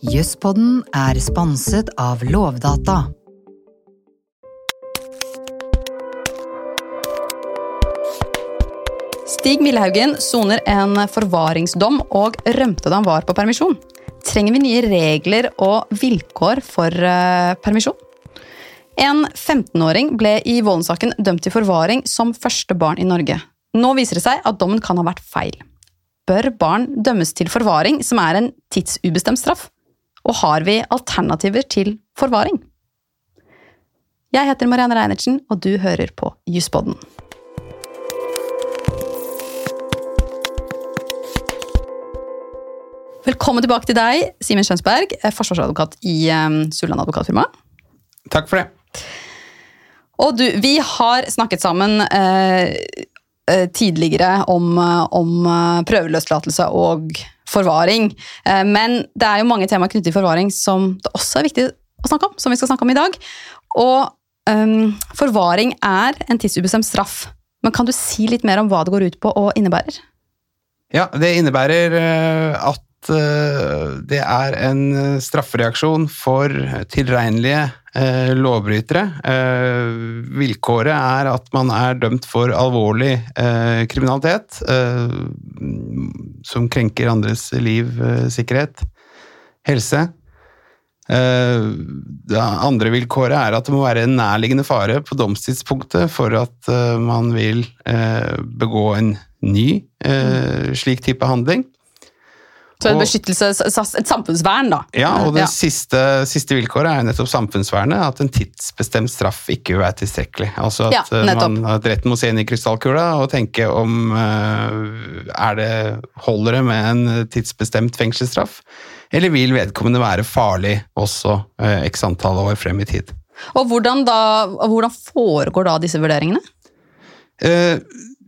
Jøsspodden er sponset av Lovdata. Stig Millehaugen soner en forvaringsdom og rømte da han var på permisjon. Trenger vi nye regler og vilkår for uh, permisjon? En 15-åring ble i Vollen-saken dømt til forvaring som første barn i Norge. Nå viser det seg at dommen kan ha vært feil. Bør barn dømmes til forvaring, som er en tidsubestemt straff? Og har vi alternativer til forvaring? Jeg heter Marianne Reinertsen, og du hører på Jusspodden. Velkommen tilbake til deg, Simen Skjønsberg, forsvarsadvokat i um, Sulland advokatfirma. Takk for det. Og du, vi har snakket sammen eh, eh tidligere om, om prøveløslatelse og forvaring. Eh, men det er jo mange temaer knyttet til forvaring som det også er viktig å snakke om, som vi skal snakke om i dag. Og um, forvaring er en tidsubestemt straff. Men kan du si litt mer om hva det går ut på og innebærer? Ja, det innebærer at Eh, det er en eh, straffereaksjon for tilregnelige eh, lovbrytere. vilkåret er at man er dømt for alvorlig kriminalitet som krenker andres liv, sikkerhet, helse. Det andre vilkåret er at det må være en nærliggende fare på domstidspunktet for at man vil begå en ny slik type handling. Så et beskyttelse, et samfunnsvern, da. Ja, og det ja. Siste, siste, vilkåret er nettopp samfunnsvernet. At en tidsbestemt straff ikke vil være tilstrekkelig. Altså at, ja, eh, man, at retten må se inn i krystallkula og tenke om uh, er det, Holder det med en tidsbestemt fengselsstraff, eller vil vedkommende være farlig også uh, x antall år frem i tid? Og hvordan, da, hvordan foregår da disse vurderingene?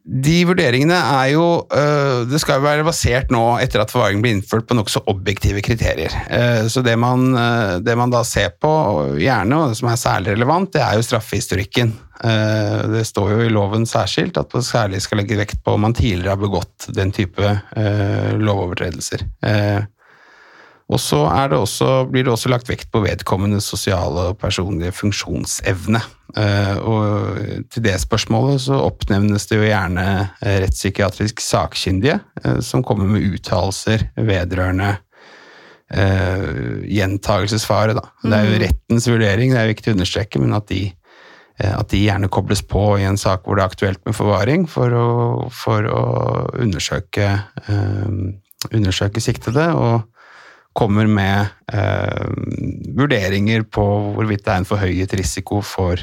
De vurderingene er jo øh, Det skal jo være basert nå, etter at forvaring blir innført, på nokså objektive kriterier. Uh, så det man, uh, det man, da ser på, gjerne, og det som er særlig relevant, det er jo straffehistorikken. Det står jo i loven særskilt at man særlig skal legge vekt på om man tidligere har begått den type lovovertredelser. Og så blir det også lagt vekt på vedkommendes sosiale og personlige funksjonsevne. Uh, og til det spørsmålet så oppnevnes det jo gjerne uh, rettspsykiatrisk sakkyndige uh, som kommer med uttalelser vedrørende gjentagelsesfare. Da. Det er jo mm. rettens vurdering, det er viktig å understreke, men at de, at de, gjerne kobles på i en sak hvor det er aktuelt med forvaring, for å, for å undersøke, undersøke siktede. og kommer med vurderinger på hvorvidt det er en forhøyet risiko for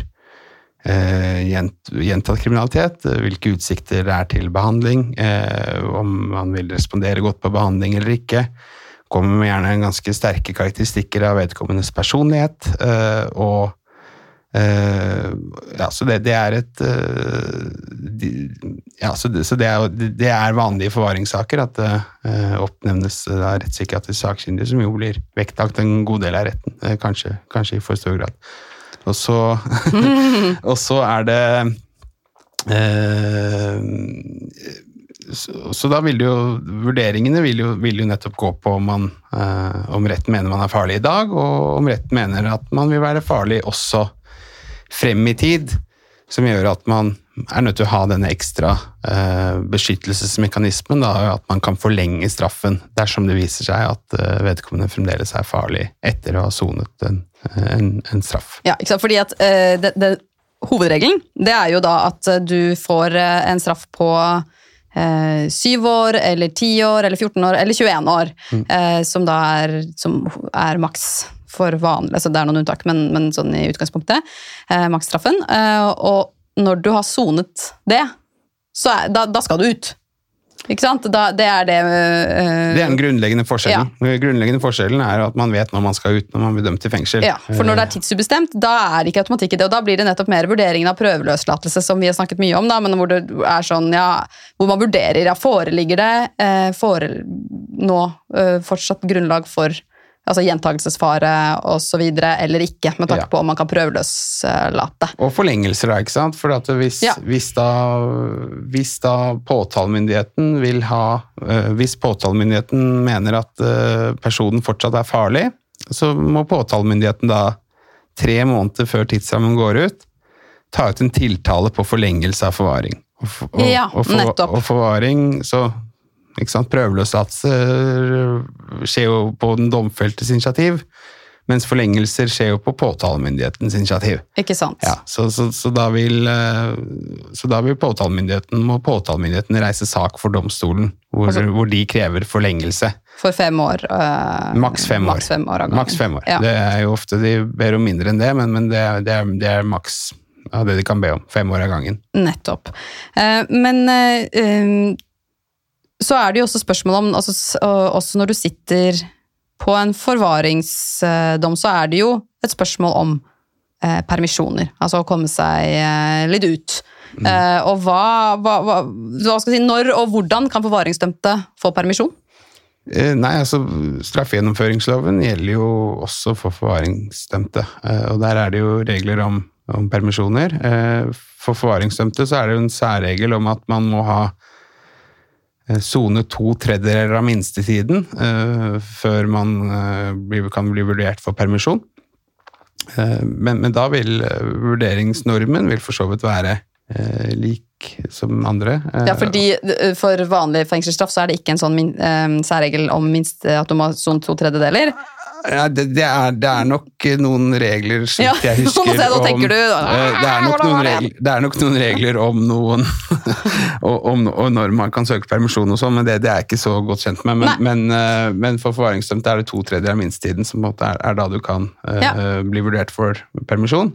Eh, gjentatt kriminalitet, eh, hvilke utsikter det er til behandling, eh, om man vil respondere godt på behandling eller ikke. Kommer med gjerne ganske sterke karakteristikker av vedkommendes personlighet. og ja, så det, det er et ja, så, det, så det, er, det er vanlige forvaringssaker at det oppnevnes av rettspsykiatrisk sakkyndig, som jo blir vektlagt en god del av retten. Kanskje, kanskje i for stor grad. Og så, og så er det eh, så, så, da vil jo vurderingene vil jo, vil jo nettopp gå på om, man, eh, om retten mener man er farlig i dag, og om retten mener at man vil være farlig også frem i tid. Som gjør at man er nødt til å ha denne ekstra eh, beskyttelsesmekanismen. Da, at man kan forlenge straffen dersom det viser seg at eh, vedkommende fremdeles er farlig etter å ha sonet en, en, en, straff. Ja, ikke sant? Fordi at eh, det, det, Hovedregelen det er jo da at eh, du får eh, en straff på eh, syv år, eller ti år, eller 14 år, eller 21 år. Mm. som da er, som er maks for vanlig. Altså det er noen unntak, men, men sånn i utgangspunktet. maksstraffen. og når du har sonet det, så er, da, da, skal du ut. Ikke sant? Da, det er det uh, Det er den grunnleggende forskjellen. Ja. grunnleggende forskjellen er at man vet når man skal ut når man blir dømt til fengsel. Ja, For når det er tidsubestemt, da er det ikke automatikk i det. Og da blir det nettopp mer vurderingen av prøveløslatelse, som vi har snakket mye om, da, men hvor det er sånn, ja, hvor man vurderer ja, foreligger det uh, fore, nå uh, fortsatt grunnlag for altså gjentagelsesfare osv. eller ikke, med tanke Ja. på om man kan prøveløslate. Og forlengelser, da, ikke sant? For at hvis, Ja. hvis, da, hvis da påtalemyndigheten vil ha øh, Hvis påtalemyndigheten mener at øh, personen fortsatt er farlig, så må påtalemyndigheten da, tre måneder før tidsrammen går ut, ta ut en tiltale på forlengelse av forvaring. Og, for- og, Ja, og, for, nettopp. og forvaring, så ikke sant, Prøveløslatelse skjer jo på den domfeltes initiativ, mens forlengelser skjer jo på påtalemyndighetens initiativ. Ikke sant? Ja, så, så, så, da vil, eh, så da vil påtalemyndigheten, må påtalemyndigheten reise sak for domstolen, hvor, Altså- hvor de krever forlengelse. For fem år. øh, Maks fem år. Maks fem år. Maks fem år. Ja. Det er jo ofte de ber om mindre enn det, men, men det, er, det, er, det er maks av det de kan be om. Fem år av gangen. Nettopp. Eh, men eh, um, så er det jo også spørsmål om altså, Også når du sitter på en forvaringsdom, så er det jo et spørsmål om eh, permisjoner. Altså å komme seg eh, litt ut. Eh, og hva, hva, hva, hva skal jeg si, Når og hvordan kan forvaringsdømte få permisjon? Eh, Nei, altså straffegjennomføringsloven gjelder jo også for forvaringsdømte. eh, Og der er det jo regler om, om permisjoner. Eh, For forvaringsdømte så er det jo en særregel om at man må ha sone to tredjedeler av minstetiden eh, før man eh, kan bli vurdert for permisjon. Eh, Men, men da vil eh, vurderingsnormen vil for så vidt være eh, lik som andre. eh, Ja, fordi eh, For vanlig fengselsstraff så er det ikke en sånn min, eh, særregel om minst eh, at du må sone to tredjedeler. Ja, det, det, er, det er nok noen regler, som Ja, jeg husker. om- eh, det, er regler, det er nok noen regler om noen og, om, og når man kan søke permisjon og sånn, men det, det er jeg ikke så godt kjent med. Men, men, eh, men for forvaringsdømte er det to tredjedeler av minstetiden som er, er da du kan eh, Ja. bli vurdert for permisjon.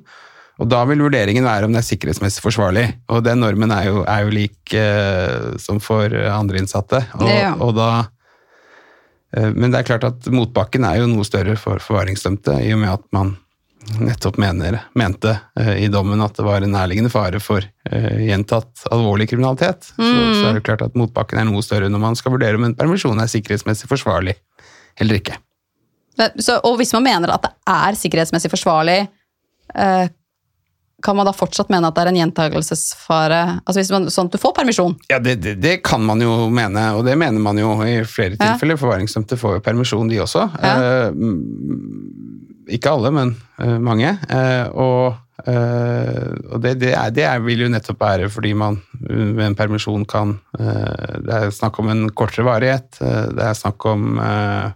Og da vil vurderingen være om det er sikkerhetsmessig forsvarlig. Og den normen er jo, er jo lik uh, som for andre innsatte. Og, og da Eh, Men det er klart at motbakken er jo noe større for forvaringsdømte, i og med at man nettopp mener, mente eh, i dommen at det var en nærliggende fare for eh, gjentatt alvorlig kriminalitet. Så, så er det klart at motbakken er noe større når man skal vurdere om en permisjon er sikkerhetsmessig forsvarlig eller ikke. Så, og hvis man mener at det er sikkerhetsmessig forsvarlig, eh, kan man da fortsatt mene at det er en gjentagelsesfare? Altså hvis man, Sånn at du får permisjon? Ja, det, det, det kan man jo mene, og det mener man jo i flere Ja. tilfeller. Forvaringsdømte får jo permisjon, de også. Ja. Eh, ikke alle, men eh, mange. Eh, og eh, og det, det, er, det er, vil jo nettopp være fordi man med ved en permisjon kan eh, Det er snakk om en kortere varighet. eh, det er snakk om eh,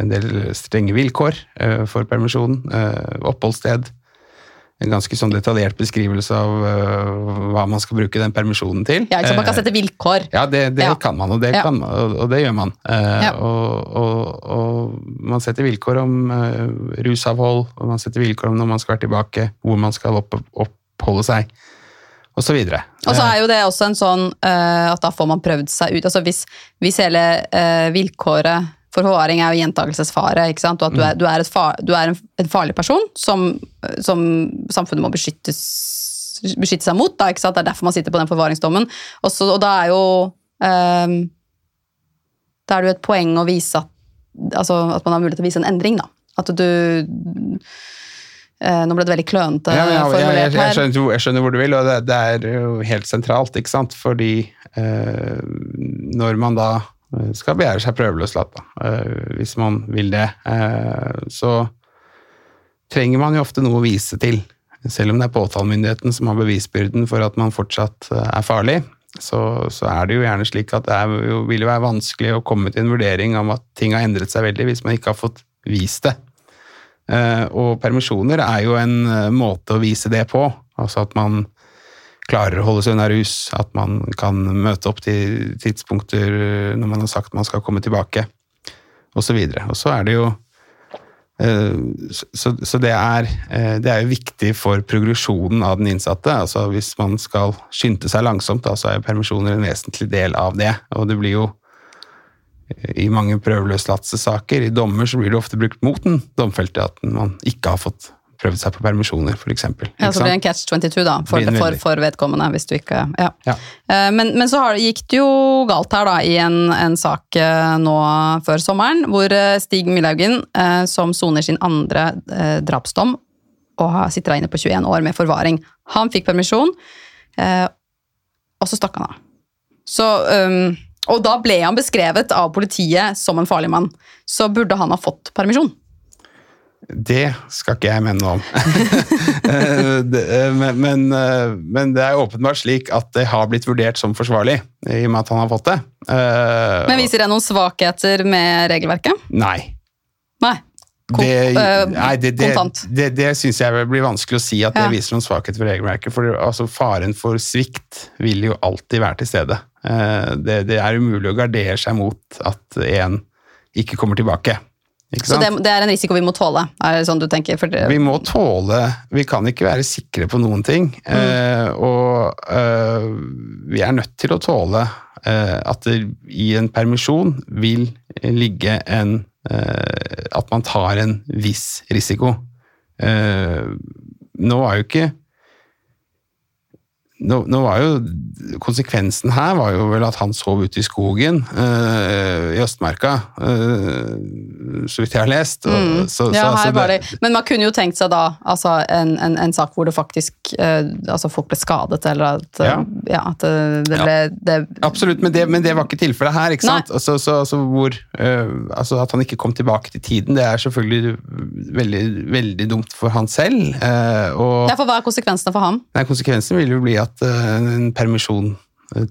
en del strenge vilkår eh, for permisjon. eh, oppholdssted en ganske sånn detaljert beskrivelse av uh, hva man skal bruke den permisjonen til. Ja, ikke? Man kan Eh, sette vilkår. ja, det, det Ja. kan man, og det, Ja. kan, og, og det gjør man. Uh, Ja. og, og, man setter vilkår om uh, rusavhold, og man setter vilkår om når man skal være tilbake, hvor man skal opp, oppholde seg, og så videre. Og så er jo det også en sånn at da får man prøvd seg ut. Altså hvis, hvis hele vilkåret for forvaring er jo gjentakelsesfare. ikke sant? og at du er, du er, far, du er en, en farlig person som, som samfunnet må beskyttes, beskytte seg mot. Da, ikke sant? Det er derfor man sitter på den forvaringsdommen. Og, så, og da er jo um, Da er det jo et poeng å vise at, altså, at man har mulighet til å vise en endring. da. At du eh, Nå ble det veldig klønete Ja, ja, ja, jeg, jeg, skjønner, jeg skjønner hvor du vil, og det, det er jo helt sentralt, ikke sant? Fordi eh, når man da skal begjære seg prøveløslatt, da, eh, hvis man vil det, eh, så trenger man jo ofte noe å vise til. Selv om det er påtalemyndigheten som har bevisbyrden for at man fortsatt eh, er farlig, så, så er det jo gjerne slik at det jo, vil jo være vanskelig å komme til en vurdering om at ting har endret seg veldig, hvis man ikke har fått vist det. Eh, og permisjoner er jo en eh, måte å vise det på. Altså at man klarer å holde seg unna rus, at man kan møte opp til tidspunkter når man har sagt man skal komme tilbake, osv. Og så er det jo eh, så, det, er, eh, det er jo viktig for progresjonen av den innsatte. altså Hvis man skal skynde seg langsomt, da, så er jo permisjoner en vesentlig del av det. Og det blir jo i mange prøveløslatelsessaker, i dommer, så blir det ofte brukt mot den domfelte at man ikke har fått prøvd seg på permisjoner, f.eks. Ja, så blir det en catch 22 da, for, for, for vedkommende, hvis du ikke Ja. Ja. Eh, Men, men så har, gikk det jo galt her, da, i en, en sak eh, nå før sommeren, hvor eh, Stig Millhaugen, eh, som soner sin andre drapsdom, og sitter inne på 21 år med forvaring, han fikk permisjon, og så stakk han av. Så, um, og da ble han beskrevet av politiet som en farlig mann. Så burde han ha fått permisjon. Det skal ikke jeg mene noe om. Eh, eh, men, men, eh, men det er åpenbart slik at det har blitt vurdert som forsvarlig, i og med at han har fått det. Men viser det noen svakheter med regelverket? Nei. Nei. Kon- Det, nei, det, det, det, det syns jeg blir vanskelig å si at det viser noen svakhet ved regelverket. For altså, faren for svikt vil jo alltid være til stede. Det, det er umulig å gardere seg mot at en ikke kommer tilbake. Så det, det er en risiko vi må tåle? Er det sånn du tenker? For det, Vi må tåle Vi kan ikke være sikre på noen ting. Eh, og eh, vi er nødt til å tåle eh, at det i en permisjon vil ligge en eh, At man tar en viss risiko. Eh, nå var jo ikke nå, nå var jo Konsekvensen her var jo vel at han sov ute i skogen øh, i Østmarka, øh, så vidt jeg har lest. Og, Mm. så, ja, så, her var det. Men man kunne jo tenkt seg da altså en, en, en sak hvor det faktisk øh, altså folk ble skadet, eller at, Ja. ja, at det, ble det, Absolutt, men det, men det var ikke tilfellet her. ikke sant? Altså, så, hvor, altså At han ikke kom tilbake til tiden, det er selvfølgelig veldig, veldig dumt for han selv. og ja, for Hva er konsekvensene for ham? nei, Konsekvensen vil jo bli at øh, en permisjon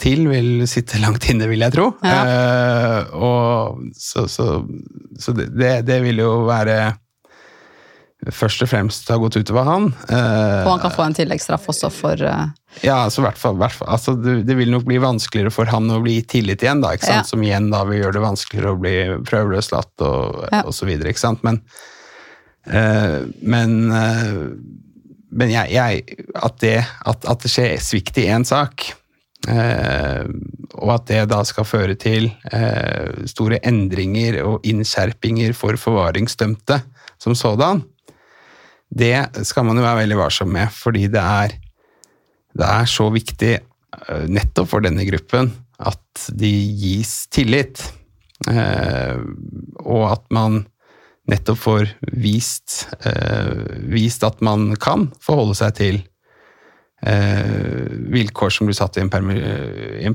til vil sitte langt inne, vil jeg tro. Eh, og så så, så det, det, vil jo være Først og fremst ha gått utover han. Uh, Og han kan få en tilleggsstraff også for uh... ja, altså, hvert fall, hvert fall, altså, det, det vil nok bli vanskeligere for han å bli tillit igjen, da? Ja. som igjen da vil gjøre det vanskeligere å bli prøveløslatt og, Ja. og så videre. Ikke sant? Men, eh, men, eh, men jeg, jeg, at, det, at, at det skjer svikt i én sak, eh, og at det da skal føre til eh, store endringer og innskjerpinger for forvaringsdømte som sådan, det skal man jo være veldig varsom med, fordi det er det er så viktig eh, nettopp for denne gruppen at de gis tillit. Eh, og at man nettopp får vist, eh, vist at man kan forholde seg til eh, vilkår som blir satt i en,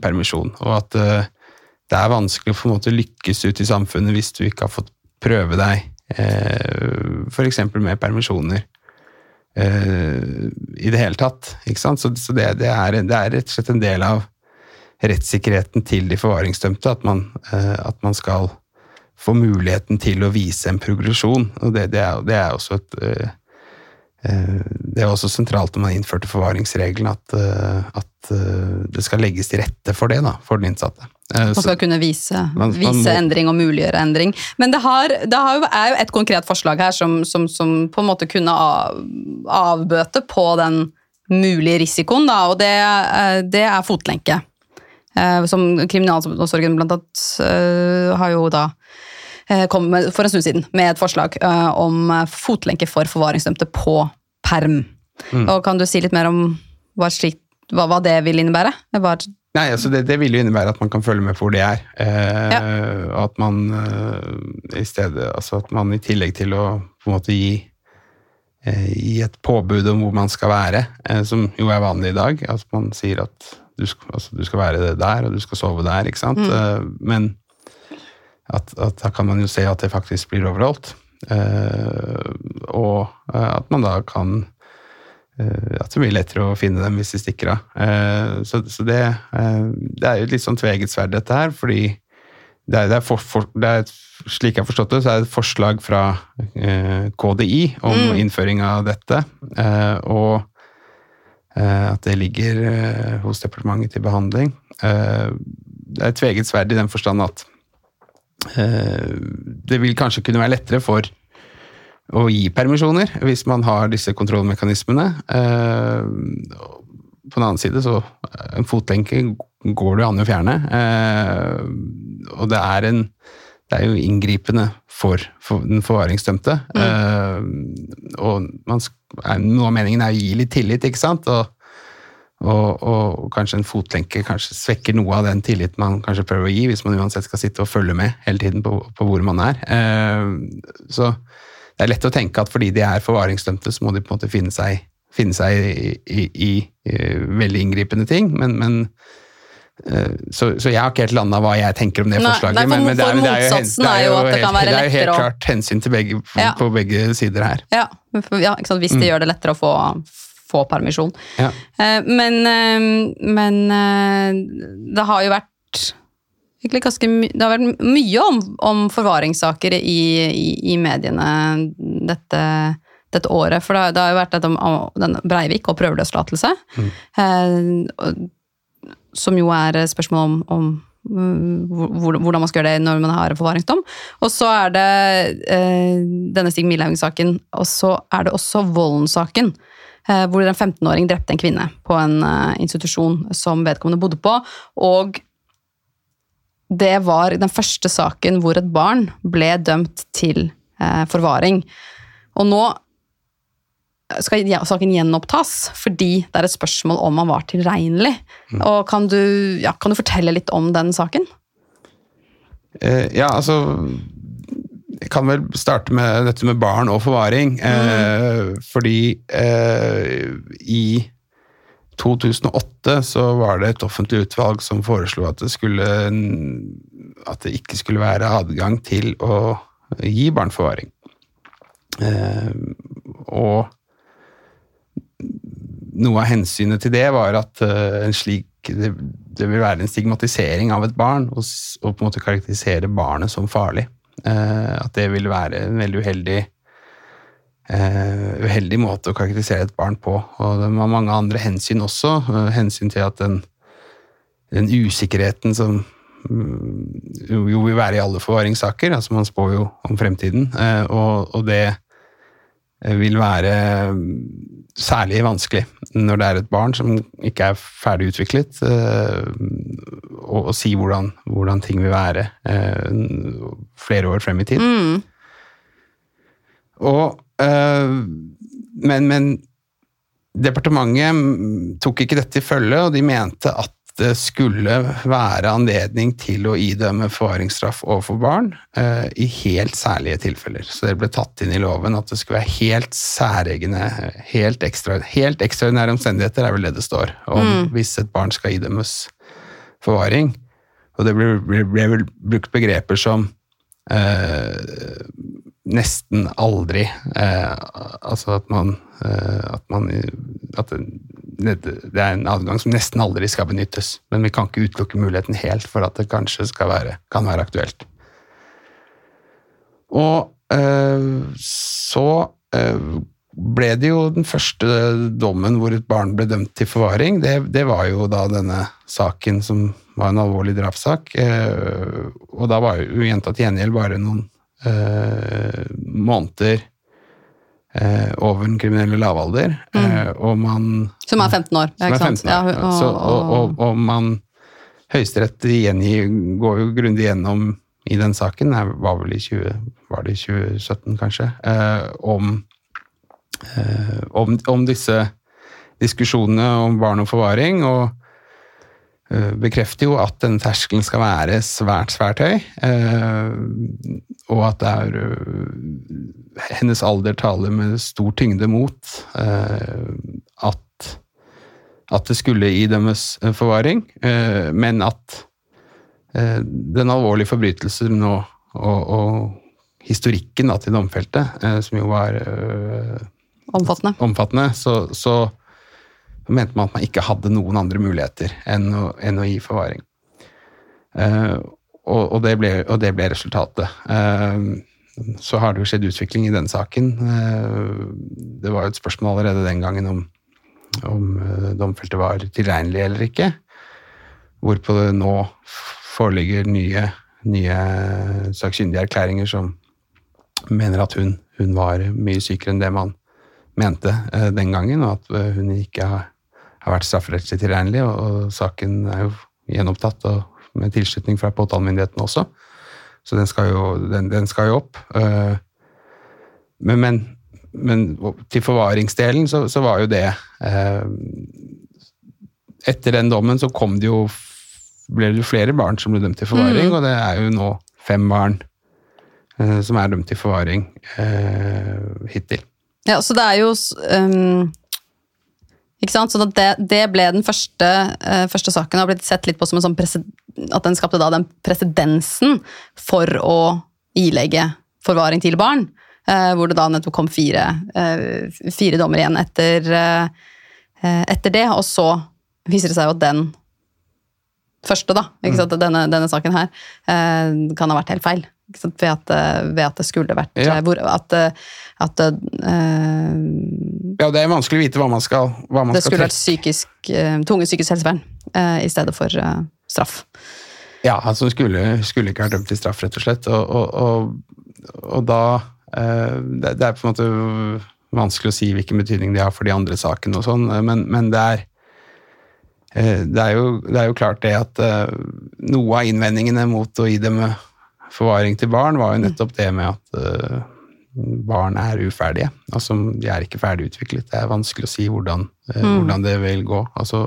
permisjon. Og at eh, det er vanskelig å på en måte lykkes ut i samfunnet hvis du ikke har fått prøve deg, eh, f.eks. med permisjoner i det hele tatt. Ikke sant? Så, det, det, er, det er rett og slett en del av rettssikkerheten til de forvaringsdømte at man, at man skal få muligheten til å vise en progresjon. Og det, det, er, det er også et eh, eh, det er også sentralt når man innførte forvaringsregelen, at, eh, at det skal legges til rette for det, da, for den innsatte. Man så- skal kunne vise, Man- man vise må- endring og muliggjøre endring. Men det, har, det har jo, er jo et konkret forslag her som, som, som på en måte kunne av, avbøte på den mulige risikoen, da, og det, det er fotlenke. Som Kriminalomsorgen blant annet har jo da kom med for en stund siden med et forslag eh, om eh, fotlenke for forvaringsdømte på perm. Mm. Og Kan du si litt mer om hva, slik, hva, hva det vil innebære? Hva, Nei, altså det, det vil jo innebære at man kan følge med på hvor det er. Eh, Ja. At man eh, i stedet Altså at man i tillegg til å på en måte gi, eh, gi et påbud om hvor man skal være, eh, som jo er vanlig i dag, at man sier at du skal, altså, du skal være der, og du skal sove der, ikke sant. Mm. men at, at da kan man jo se at det faktisk blir overholdt. Eh, og eh, at man da kan eh, at det blir lettere å finne dem hvis de stikker av. Eh, Så, så det, eh, det er jo et litt sånn tveget sverd, dette her, fordi det er, det er, for, for, det er slik jeg har forstått det, så er det et forslag fra eh, KDI om innføring av dette, og at det ligger hos departementet til behandling. Eh, det er et tveget sverd i den forstand at det vil kanskje kunne være lettere for å gi permisjoner hvis man har disse kontrollmekanismene. Eh, på den annen side så en fotlenke går det an å fjerne. Eh, og det er en det er jo inngripende for, for den forvaringsdømte. Eh, og man, noe av meningen er å gi litt tillit, ikke sant? Og, og, og kanskje en fotlenke kanskje svekker noe av den tilliten man kanskje prøver å gi, hvis man uansett skal sitte og følge med hele tiden på, på hvor man er. Eh, så det er lett å tenke at fordi de er forvaringsdømte, så må de på en måte finne seg, finne seg i, i, i, i veldig inngripende ting, men, men eh, så, så jeg har ikke helt landa hva jeg tenker om det Nei, forslaget. men, men det er, det er jo, hen- er jo det helt- kan være det er jo helt klart hensyn til begge, Ja. på begge sider her. Ja, ja hvis det gjør det lettere å få, få permisjon. Ja. Eh, Men, eh, men eh, det har jo vært egentlig ganske det har vært mye om, om forvaringssaker i, i, i mediene dette, dette året. For det, har- det har jo vært dette om, Breivik og prøveløslatelse. Mm. som jo er spørsmål om, om hvordan man skal gjøre det når man har forvaringsdom. Og så er det eh, denne Stig Milhaug-saken, og så er det også Volden-saken. Eh, hvor en 15-åring drepte en kvinne på en eh, institusjon som vedkommende bodde på. Og det var den første saken hvor et barn ble dømt til eh, forvaring. Og nå skal saken gjenopptas, fordi det er et spørsmål om han var tilregnelig. Og kan du, ja, kan du fortelle litt om den saken? Ja, altså Jeg kan vel starte med dette med barn og forvaring. Eh, fordi eh, i 2008 så var det et offentlig utvalg som foreslo at det, skulle, at det ikke skulle være adgang til å gi barn forvaring. Eh, og noe av hensynet til det var at eh, en slik, det, det vil være en stigmatisering av et barn og, og på en måte karakterisere barnet som farlig. Eh, at det vil være en veldig uheldig eh, uheldig måte å karakterisere et barn på. Og det var mange andre hensyn også. eh, hensyn til at den, den usikkerheten som mm, jo, vil være i alle forvaringssaker, altså man spår jo om fremtiden, og, og det vil være mm, særlig vanskelig når det er et barn som ikke er ferdig utviklet, eh, å si hvordan, hvordan ting vil være eh, flere år frem i tid. Mm. Og, øh, men, men departementet tok ikke dette i følge, og de mente at det skulle være anledning til å idømme forvaringsstraff overfor barn øh, i helt særlige tilfeller. Så det ble tatt inn i loven at det skulle være helt særegne, helt, ekstra, helt ekstraordinære omstendigheter, er vel det det står, om hvis et barn skal idømmes forvaring. Og det ble, ble, ble brukt begreper som eh, nesten aldri eh, Altså at man, eh, at man at det, er en adgang som nesten aldri skal benyttes. Men vi kan ikke utelukke muligheten helt for at det kanskje være, kan være aktuelt. Og øh, så øh, ble det jo den første dommen hvor et barn ble dømt til forvaring. Det, det var jo da denne saken som var en alvorlig drapssak. Øh, og da var jo jenta til gjengjeld bare noen måneder eh, over den kriminelle lavalder. Eh, og man Som er 15 år. er ikke sant? 15 år. Ja, og, Så, og, og, og man Høyesterett går jo grundig gjennom i den saken, det var vel i 20, var det i 2017 kanskje, eh, om, eh, om, om disse diskusjonene om barn og forvaring, og bekrefter jo at den terskelen skal være svært, svært høy, eh, og at det er eh, hennes alder taler med stor tyngde mot eh, at at det skulle idømmes eh, forvaring, eh, men at eh, den alvorlige forbrytelsen og, og, og historikken da, til domfelte, eh, som jo var eh, omfattende. omfattende, så, så mente man at man ikke hadde noen andre muligheter enn å, enn å gi forvaring. Uh, og, og, det ble, og det ble resultatet. Uh, så har det jo skjedd utvikling i den saken. Uh, det var jo et spørsmål allerede den gangen om, om domfelte var tilregnelig eller ikke. Hvorpå det nå foreligger nye, nye sakkyndige erklæringer som mener at hun, hun var mye sykere enn det man mente den gangen, og at hun ikke har, har vært strafferettslig tilregnelig. Og, saken er jo gjenopptatt med tilslutning fra påtalemyndigheten også. Så den skal jo, den, den skal jo opp. Eh, men, men, men til forvaringsdelen så, så var jo det eh, Etter den dommen så kom det jo ble det flere barn som ble dømt til forvaring, og det er jo nå fem barn eh, som er dømt til forvaring eh, hittil. Ja, så det er jo um, Ikke sant? Så det, det ble den første, uh, første saken og har blitt sett litt på som en sånn At den skapte da den presedensen for å ilegge forvaring til barn. Uh, hvor det da nettopp kom fire, uh, fire dommer igjen etter, etter det. Og så viser det seg jo at den første, da, ikke sant? Denne, denne saken her, kan ha vært helt feil. Ved at, ved at, det skulle vært Ja. hvor, at, at uh, Ja, det er vanskelig å vite hva man skal, hva man det skal skulle vært psykisk, uh, tunge psykisk helsevern uh, i stedet for straff. Ja, altså skulle, skulle ikke vært dømt til straff, rett og slett. Og, og, og, og da eh, det, det er på en måte vanskelig å si hvilken betydning det har for de andre sakene og sånn, eh, men, men det er eh, det er, jo, det er jo klart det at eh, noe av innvendingene mot å idømme forvaring til barn, var jo nettopp det med at eh, barn er uferdige. Altså, de er ikke ferdig utviklet. Det er vanskelig å si hvordan, eh, hvordan det vil gå. Altså,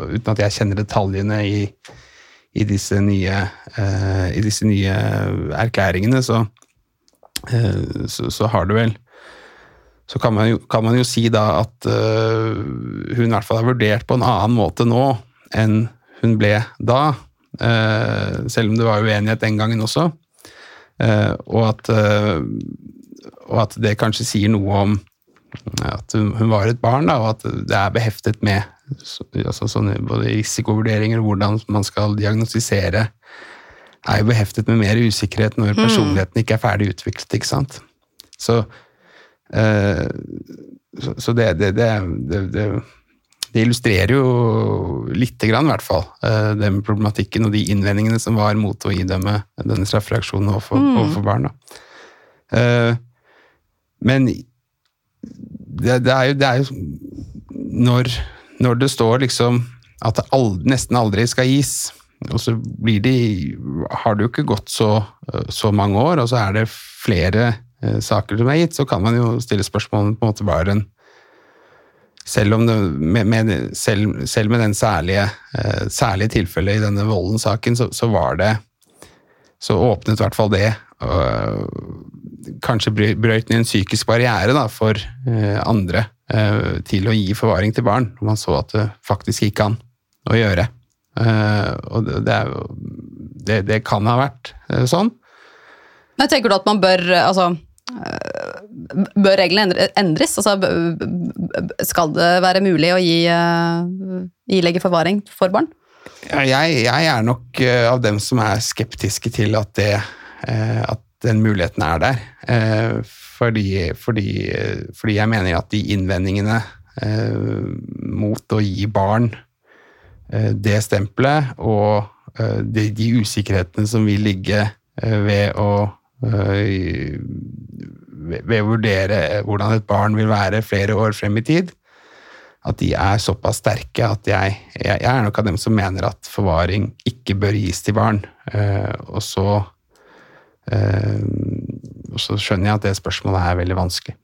uten at jeg kjenner detaljene i, i disse nye, eh, i disse nye erklæringene, så, så, så har du vel Så kan man jo, kan man jo si da at uh, hun i hvert fall har vurdert på en annen måte nå enn hun ble da. Eh, selv om det var uenighet den gangen også. Eh, og, at, eh, og at det kanskje sier noe om at hun, var et barn, da, og at det er beheftet med altså sånne, både risikovurderinger og hvordan man skal diagnostisere, er jo beheftet med mer usikkerhet når personligheten ikke er ferdig utviklet. ikke sant? Så, eh, så, så det, det, det, det, det illustrerer jo lite grann, i hvert fall, eh, den problematikken og de innvendingene som var mot å idømme denne straffereaksjonen overfor, overfor barn. Da. Eh, Men det, det, er jo, det er jo når, når det står liksom at det aldri, nesten aldri skal gis, og så blir de, har det jo ikke gått så, så mange år, og så er det flere eh, saker som er gitt, så kan man jo stille spørsmål om på en måte var en selv, det, med, med, selv, selv med den særlige, eh, særlige tilfellet i denne Vollen-saken, så, så var det Så åpnet i hvert fall det øh, Kanskje brø- brøyt ned en psykisk barriere da, for eh, andre eh, til å gi forvaring til barn. når Man så at det faktisk gikk an å gjøre. Og det, det, det, kan ha vært sånn. Men tenker du at man bør altså, øh, Bør reglene endres? Altså, skal det være mulig å gi, øh, ilegge forvaring for barn? Jeg, jeg er nok eh, av dem som er skeptiske til at, det, eh, at den muligheten er der. Eh, fordi, fordi, eh, fordi jeg mener at de innvendingene eh, mot å gi barn eh, det stempelet, og eh, de, de usikkerhetene som vil ligge eh, ved å eh, ved å vurdere hvordan et barn vil være flere år frem i tid, at de er såpass sterke at jeg, jeg, jeg er nok av dem som mener at forvaring ikke bør gis til barn. Eh, og, så, eh, og så skjønner jeg at det spørsmålet er veldig vanskelig.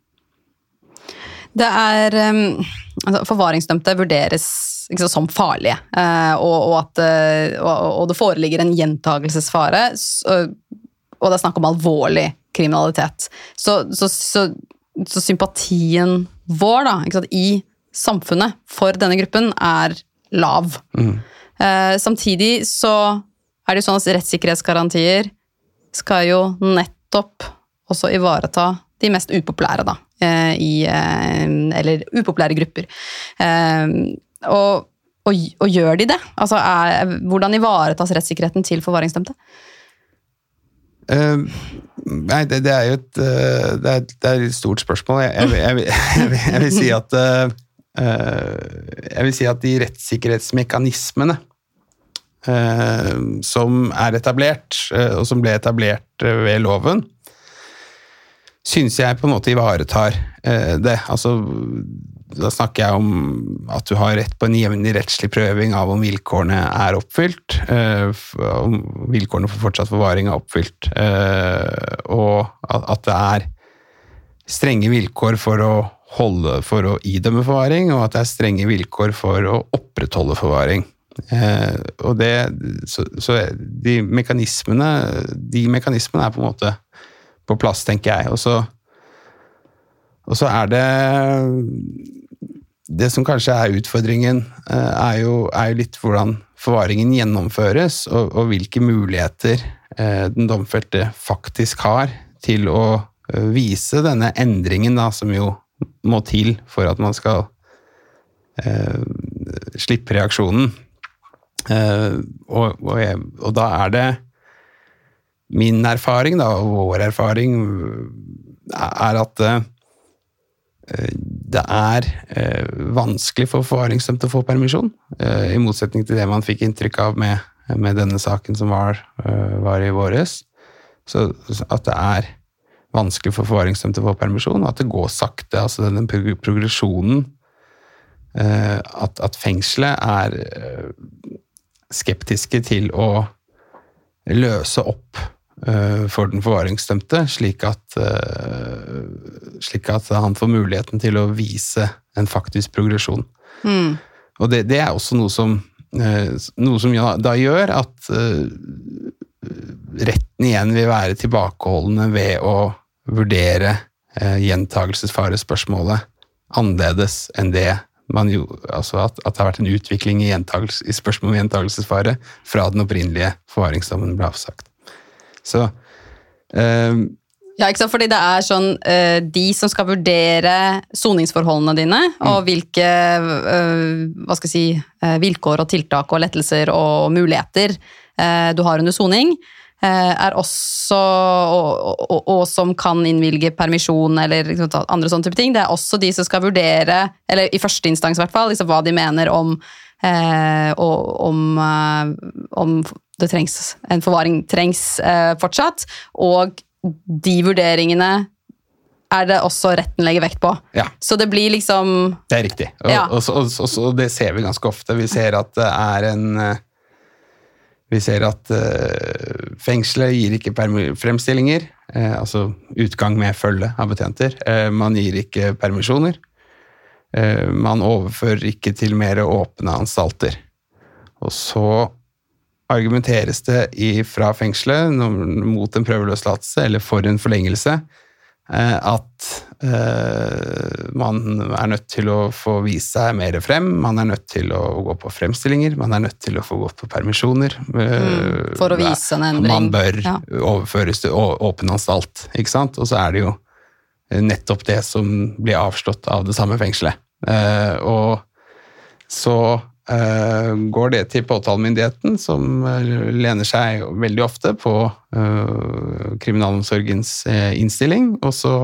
Det er um, altså, Forvaringsdømte vurderes sant, som farlige, eh, og, og, at, eh, og, det foreligger en gjentagelsesfare, og det er snakk om alvorlig kriminalitet. Så, så, så, så sympatien vår da, sant, i samfunnet for denne gruppen er lav. Eh, samtidig så er det jo sånn at rettssikkerhetsgarantier skal jo nettopp også ivareta de mest upopulære, da. eh, I, eh, eller upopulære grupper. Eh, og, og, og gjør de det? Altså, er, hvordan ivaretas rettssikkerheten til forvaringsdømte? Eh, nei, det, det er jo et, eh, det er, det er et stort spørsmål. Jeg, jeg, jeg, jeg, vil- si at eh, Jeg vil si at de rettssikkerhetsmekanismene uh, som er etablert, og som ble etablert ved loven, syns jeg på en måte ivaretar det. Altså, da snakker jeg om at du har rett på en jevnlig rettslig prøving av om vilkårene er oppfylt. eh, Om vilkårene for fortsatt forvaring er oppfylt. eh, Og at det er strenge vilkår for å holde, for å idømme forvaring, og at det er strenge vilkår for å opprettholde forvaring. Eh, og det, så, så de mekanismene de mekanismene er på en måte på plass, tenker jeg. Og så, og så er det Det som kanskje er utfordringen, eh, er jo, er jo litt hvordan forvaringen gjennomføres, og, og hvilke muligheter eh, den domfelte faktisk har til å eh, vise denne endringen, da, som jo må til for at man skal eh, slippe reaksjonen. Eh, og, og, jeg, og da er det min erfaring, da, og vår erfaring, er at eh, det er eh, vanskelig for forvaringsdømte å få permisjon, eh, i motsetning til det man fikk inntrykk av med, med denne saken som var, eh, var i våres. Så at det er vanskelig for forvaringsdømte å få permisjon, og at det går sakte. altså denne progresjonen at, at fengselet er skeptiske til å løse opp for den forvaringsdømte, slik at, eh, slik at han får muligheten til å vise en faktisk progresjon. Mm. Og det, det er også noe som, eh, noe som da gjør at eh, retten igjen vil være tilbakeholdende ved å vurdere eh, gjentagelsesfarespørsmålet annerledes enn det man jo, altså at, at det har vært en utvikling i, i spørsmål om gjentagelsesfare fra den opprinnelige forvaringsdommen ble avsagt. Så eh, Ja, ikke sant? Fordi det er sånn eh, De som skal vurdere soningsforholdene dine, og hvilke eh, hva skal jeg si, eh, vilkår og tiltak og lettelser og muligheter du har under soning, er også og, og, og som kan innvilge permisjon eller andre sånne type ting. Det er også de som skal vurdere, eller i første instans i hvert fall, liksom, hva de mener om eh, om, om det trengs, en forvaring trengs eh, fortsatt, og de vurderingene er det også retten legger vekt på. ja, Så det blir liksom det er riktig. Og, Ja. og, og, og, det ser vi ganske ofte. Vi ser at det er en eh, Vi ser at uh, fengselet gir ikke fremstillinger, uh, altså utgang med følge av betjenter. Uh, man gir ikke permisjoner. Man overfører ikke til mer åpne anstalter. Og så argumenteres det i, fra fengselet mot en prøveløslatelse eller for en forlengelse eh, at eh, man er nødt til å få vise seg mer frem, man er nødt til å gå på fremstillinger, man er nødt til å få gå på permisjoner. eh, Mm, for å vise en endring. Man bør Ja. overføres til åpen anstalt, ikke sant? Og så er det jo nettopp det som blir avslått av det samme fengselet. Og så går det til påtalemyndigheten, som eh, lener seg veldig ofte på eh, kriminalomsorgens eh, innstilling, og så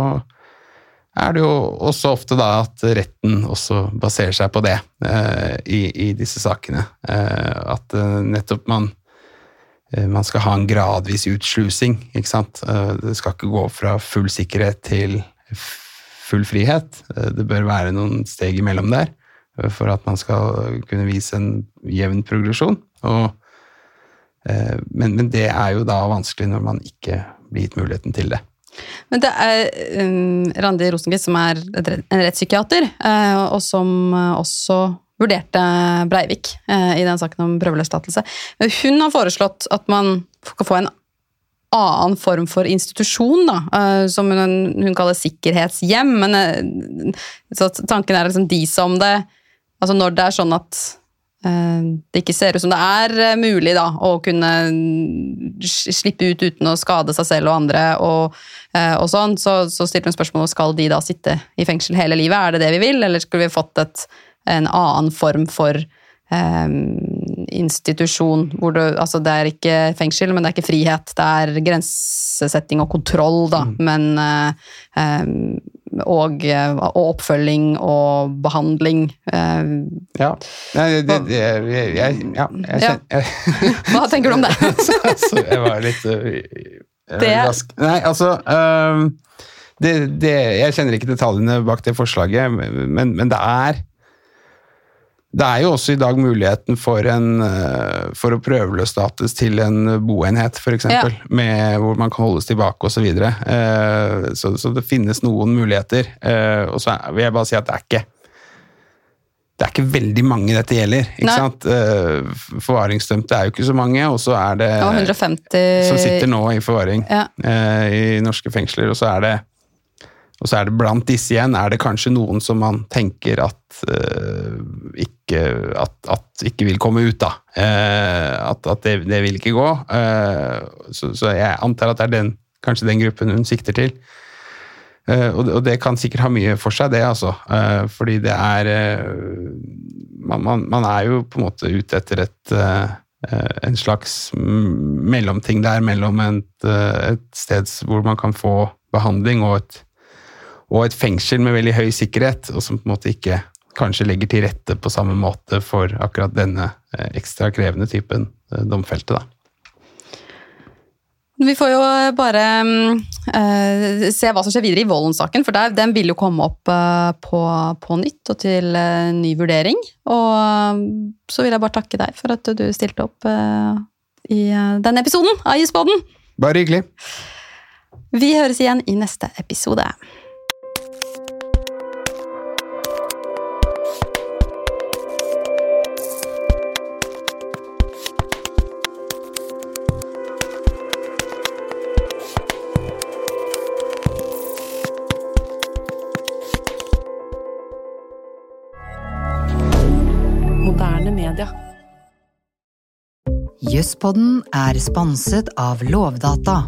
er det jo også ofte da at retten også baserer seg på det eh, i, i disse sakene. Eh, at eh, nettopp man eh, man skal ha en gradvis utslusing, ikke sant. Eh, Det skal ikke gå fra full sikkerhet til full frihet. Eh, Det bør være noen steg imellom der eh, for at man skal kunne vise en jevn progresjon. Og, eh, men, men det er jo da vanskelig når man ikke blir gitt muligheten til det. Men det er um, Randi Rosenquist, som er en rettspsykiater, uh, og som eh, også vurderte Breivik uh, i den saken om prøveløslatelse. Hun har foreslått at man skal få en annen form for institusjon, da, eh, som hun, hun kaller sikkerhetshjem. Men eh, så tanken er liksom de som det Altså når det er sånn at eh, det ikke ser ut som det er eh, mulig da, å kunne slippe ut uten å skade seg selv og andre, og, eh, og sånn, så, så stilte hun spørsmålet skal de da sitte i fengsel hele livet. Er det det vi vil, eller skulle vi fått et, en annen form for eh, institusjon hvor du, altså det er ikke fengsel, men det er ikke frihet. Det er grensesetting og kontroll, da, men eh, eh, og, eh, og oppfølging og behandling. eh, Ja. Jeg. Hva tenker du om det? så, så jeg var litt Det- rask. Nei, altså um, det, det, jeg kjenner ikke detaljene bak det forslaget, men, men det er det er jo også i dag muligheten for, en, eh, for å prøveløslates til en boenhet, f.eks. Ja. med Hvor man kan holdes tilbake osv. Så. Eh, så Så det finnes noen muligheter. Eh, Og så vil jeg bare si at det er ikke det er ikke veldig mange dette gjelder. ikke Nei. sant? Eh, Forvaringsdømte er jo ikke så mange, og så er det Det 150 som sitter nå i forvaring Ja. eh, i norske fengsler, og så er det og så er det blant disse igjen er det kanskje noen som man tenker at uh, ikke at, at ikke vil komme ut, da. Uh, at at det, det vil ikke gå. Uh, så, så jeg antar at det er den, kanskje den gruppen hun sikter til. Og, og det kan sikkert ha mye for seg, det, altså. Fordi det er man, man, man er jo på en måte ute etter et en slags mellomting der mellom et, et sted hvor man kan få behandling og et, og et fengsel med veldig høy sikkerhet, og som på en måte ikke kanskje legger til rette på samme måte for akkurat denne eh, ekstra krevende typen eh, domfelte. da. Vi får jo bare eh, se hva som skjer videre i Vollen-saken, for der, den vil jo komme opp uh, på, på nytt og til uh, ny vurdering. Og så vil jeg bare takke deg for at du stilte opp i denne episoden av Isboden. Bare hyggelig. Vi høres igjen i neste episode. Jøsspodden er sponset av Lovdata.